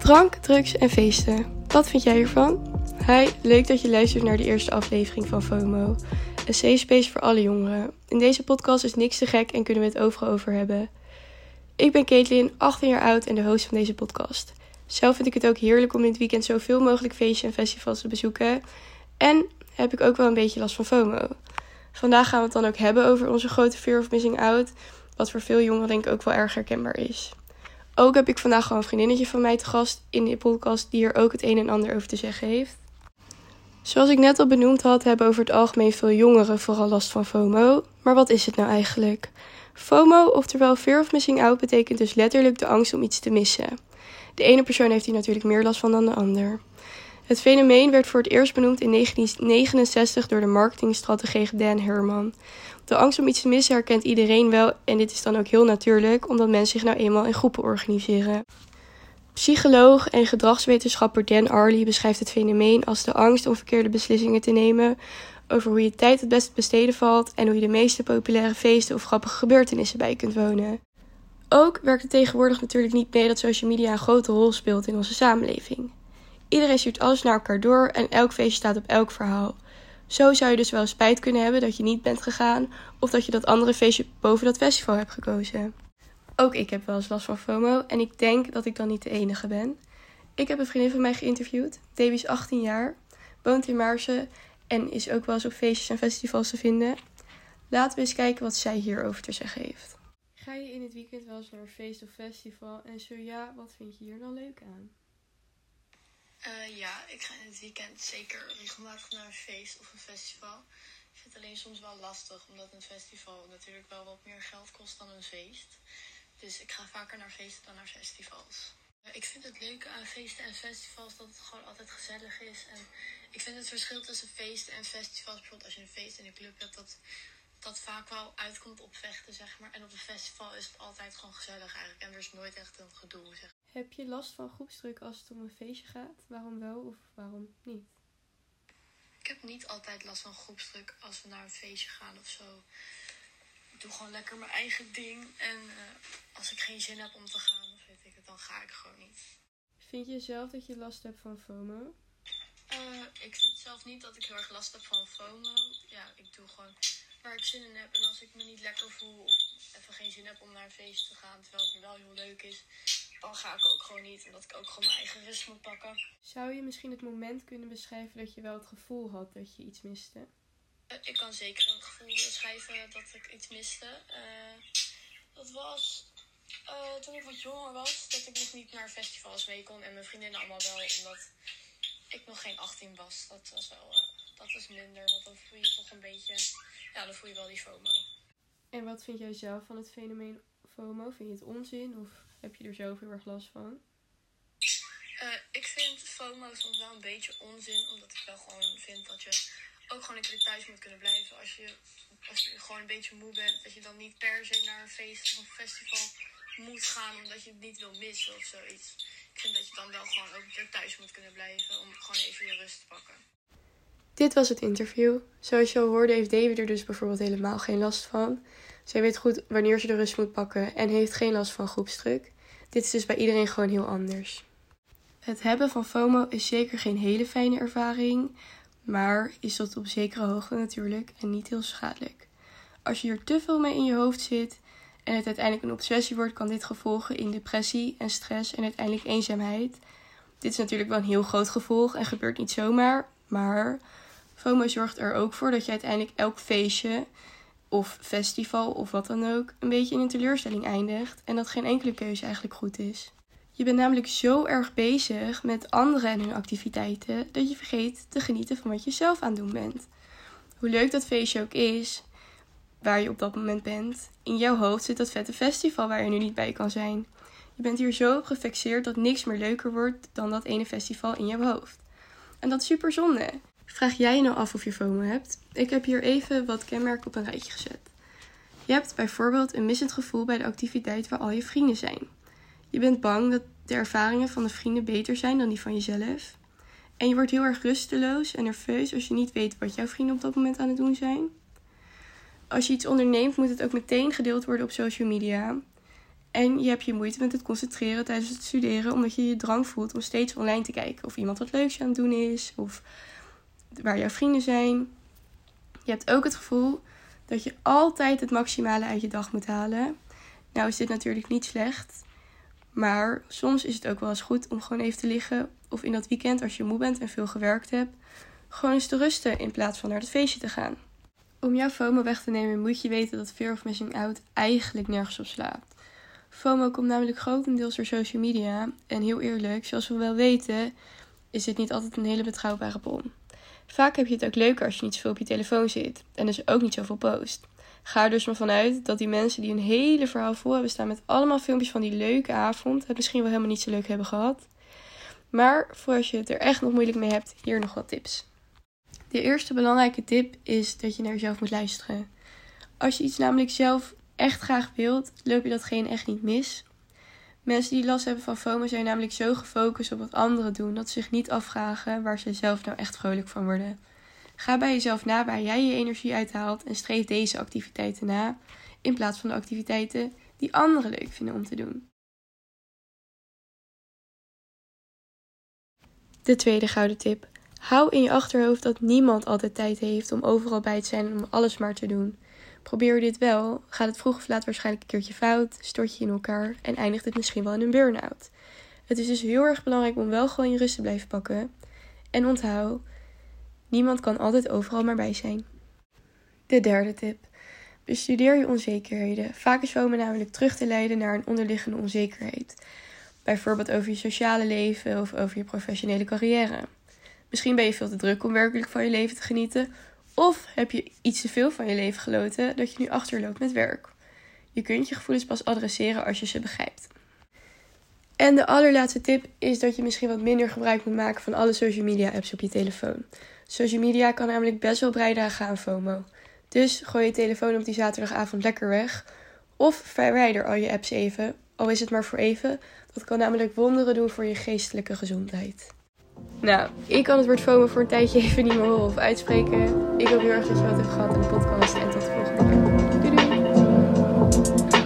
Drank, drugs en feesten. Wat vind jij hiervan? Hi, leuk dat je luistert naar de eerste aflevering van FOMO. Een safe space voor alle jongeren. In deze podcast is niks te gek en kunnen we het overal over hebben. Ik ben Caitlin, 18 jaar oud en de host van deze podcast. Zelf vind ik het ook heerlijk om in het weekend zoveel mogelijk feestjes en festivals te bezoeken. En heb ik ook wel een beetje last van FOMO. Vandaag gaan we het dan ook hebben over onze grote fear of missing out, wat voor veel jongeren denk ik ook wel erg herkenbaar is. Ook heb ik vandaag gewoon een vriendinnetje van mij te gast in de podcast die er ook het een en ander over te zeggen heeft. Zoals ik net al benoemd had, hebben over het algemeen veel jongeren vooral last van FOMO. Maar wat is het nou eigenlijk? FOMO, oftewel Fear of Missing Out, betekent dus letterlijk de angst om iets te missen. De ene persoon heeft hier natuurlijk meer last van dan de ander. Het fenomeen werd voor het eerst benoemd in 1969 door de marketingstratege Dan Herman. De angst om iets te missen herkent iedereen wel en dit is dan ook heel natuurlijk omdat mensen zich nou eenmaal in groepen organiseren. Psycholoog en gedragswetenschapper Dan Arley beschrijft het fenomeen als de angst om verkeerde beslissingen te nemen over hoe je tijd het best besteden valt en hoe je de meeste populaire feesten of grappige gebeurtenissen bij kunt wonen. Ook werkt het tegenwoordig natuurlijk niet mee dat social media een grote rol speelt in onze samenleving. Iedereen stuurt alles naar elkaar door en elk feestje staat op elk verhaal. Zo zou je dus wel spijt kunnen hebben dat je niet bent gegaan of dat je dat andere feestje boven dat festival hebt gekozen. Ook ik heb wel eens last van FOMO en ik denk dat ik dan niet de enige ben. Ik heb een vriendin van mij geïnterviewd. Davy is 18 jaar, woont in Maarsen en is ook wel eens op feestjes en festivals te vinden. Laten we eens kijken wat zij hierover te zeggen heeft. Ga je in het weekend wel eens naar een feest of festival? En zo ja, wat vind je hier dan leuk aan? Uh, ja, ik ga in het weekend zeker regelmatig naar een feest of een festival. Ik vind het alleen soms wel lastig, omdat een festival natuurlijk wel wat meer geld kost dan een feest. Dus ik ga vaker naar feesten dan naar festivals. Uh, ik vind het leuke aan feesten en festivals dat het gewoon altijd gezellig is. En ik vind het verschil tussen feesten en festivals, bijvoorbeeld als je een feest in een club hebt, dat dat vaak wel uitkomt op vechten, zeg maar. En op een festival is het altijd gewoon gezellig eigenlijk. En er is nooit echt een gedoe, zeg Heb je last van groepsdruk als het om een feestje gaat? Waarom wel of waarom niet? Ik heb niet altijd last van groepsdruk als we naar een feestje gaan of zo. Ik doe gewoon lekker mijn eigen ding. En uh, als ik geen zin heb om te gaan, of weet ik het, dan ga ik gewoon niet. Vind je zelf dat je last hebt van FOMO? Uh, ik vind zelf niet dat ik heel erg last heb van FOMO. Ja, ik doe gewoon waar ik zin in heb. En als ik me niet lekker voel of even geen zin heb om naar een feest te gaan, terwijl het wel heel leuk is, dan ga ik ook gewoon niet. Omdat ik ook gewoon mijn eigen rust moet pakken. Zou je misschien het moment kunnen beschrijven dat je wel het gevoel had dat je iets miste? Uh, ik kan zeker een gevoel beschrijven dat ik iets miste. Uh, dat was uh, toen ik wat jonger was, dat ik nog niet naar festivals mee kon. En mijn vriendinnen allemaal wel, omdat ik nog geen 18 was. Dat was wel dat is minder, want dan voel je toch een beetje ja, dan voel je wel die FOMO. En wat vind jij zelf van het fenomeen FOMO? Vind je het onzin of heb je er zelf heel erg last van? Uh, ik vind FOMO soms wel een beetje onzin, omdat ik wel gewoon vind dat je ook gewoon lekker thuis moet kunnen blijven. Als je, als je gewoon een beetje moe bent, dat je dan niet per se naar een feest of een festival moet gaan omdat je het niet wil missen of zoiets. Ik vind dat je dan wel gewoon ook een keer thuis moet kunnen blijven om gewoon even je rust te pakken. Dit was het interview. Zoals je al hoorde heeft David er dus bijvoorbeeld helemaal geen last van. Zij weet goed wanneer ze de rust moet pakken en heeft geen last van groepsdruk. Dit is dus bij iedereen gewoon heel anders. Het hebben van FOMO is zeker geen hele fijne ervaring, maar is tot op zekere hoogte natuurlijk en niet heel schadelijk. Als je er te veel mee in je hoofd zit en het uiteindelijk een obsessie wordt, kan dit gevolgen in depressie en stress en uiteindelijk eenzaamheid. Dit is natuurlijk wel een heel groot gevolg en gebeurt niet zomaar, maar FOMO zorgt er ook voor dat je uiteindelijk elk feestje of festival of wat dan ook een beetje in een teleurstelling eindigt en dat geen enkele keuze eigenlijk goed is. Je bent namelijk zo erg bezig met anderen en hun activiteiten dat je vergeet te genieten van wat je zelf aan het doen bent. Hoe leuk dat feestje ook is, waar je op dat moment bent, in jouw hoofd zit dat vette festival waar je nu niet bij kan zijn. Je bent hier zo op gefixeerd dat niks meer leuker wordt dan dat ene festival in jouw hoofd. En dat is super zonde. Vraag jij je nou af of je FOMO hebt? Ik heb hier even wat kenmerken op een rijtje gezet. Je hebt bijvoorbeeld een missend gevoel bij de activiteit waar al je vrienden zijn. Je bent bang dat de ervaringen van de vrienden beter zijn dan die van jezelf. En je wordt heel erg rusteloos en nerveus als je niet weet wat jouw vrienden op dat moment aan het doen zijn. Als je iets onderneemt, moet het ook meteen gedeeld worden op social media. En je hebt je moeite met het concentreren tijdens het studeren, omdat je je drang voelt om steeds online te kijken. Of iemand wat leuks aan het doen is, of waar jouw vrienden zijn. Je hebt ook het gevoel dat je altijd het maximale uit je dag moet halen. Nou is dit natuurlijk niet slecht, maar soms is het ook wel eens goed om gewoon even te liggen. Of in dat weekend, als je moe bent en veel gewerkt hebt, gewoon eens te rusten in plaats van naar het feestje te gaan. Om jouw FOMO weg te nemen moet je weten dat fear of missing out eigenlijk nergens op slaat. FOMO komt namelijk grotendeels door social media. En heel eerlijk, zoals we wel weten, is dit niet altijd een hele betrouwbare bron. Vaak heb je het ook leuker als je niet zoveel op je telefoon zit en dus ook niet zoveel post. Ga er dus maar vanuit dat die mensen die een hele verhaal vol hebben staan met allemaal filmpjes van die leuke avond, het misschien wel helemaal niet zo leuk hebben gehad. Maar voor als je het er echt nog moeilijk mee hebt, hier nog wat tips. De eerste belangrijke tip is dat je naar jezelf moet luisteren. Als je iets namelijk zelf echt graag wilt, loop je datgene echt niet mis. Mensen die last hebben van FOMO zijn namelijk zo gefocust op wat anderen doen dat ze zich niet afvragen waar ze zelf nou echt vrolijk van worden. Ga bij jezelf na waar jij je energie uithaalt en streef deze activiteiten na, in plaats van de activiteiten die anderen leuk vinden om te doen. De tweede gouden tip. Hou in je achterhoofd dat niemand altijd tijd heeft om overal bij te zijn en om alles maar te doen. Probeer dit wel, gaat het vroeg of laat waarschijnlijk een keertje fout, stort je in elkaar en eindigt het misschien wel in een burn-out. Het is dus heel erg belangrijk om wel gewoon je rust te blijven pakken. En onthoud, niemand kan altijd overal maar bij zijn. De derde tip. Bestudeer je onzekerheden. Vaak is FOMO namelijk terug te leiden naar een onderliggende onzekerheid. Bijvoorbeeld over je sociale leven of over je professionele carrière. Misschien ben je veel te druk om werkelijk van je leven te genieten, of heb je iets te veel van je leven geloten dat je nu achterloopt met werk. Je kunt je gevoelens pas adresseren als je ze begrijpt. En de allerlaatste tip is dat je misschien wat minder gebruik moet maken van alle social media apps op je telefoon. Social media kan namelijk best wel bijdragen aan FOMO. Dus gooi je telefoon op die zaterdagavond lekker weg. Of verwijder al je apps even, al is het maar voor even. Dat kan namelijk wonderen doen voor je geestelijke gezondheid. Nou, ik kan het woord FOMO voor een tijdje even niet meer horen of uitspreken. Ik hoop heel erg dat je wat hebt gehad in de podcast. En tot de volgende keer. Doei doei!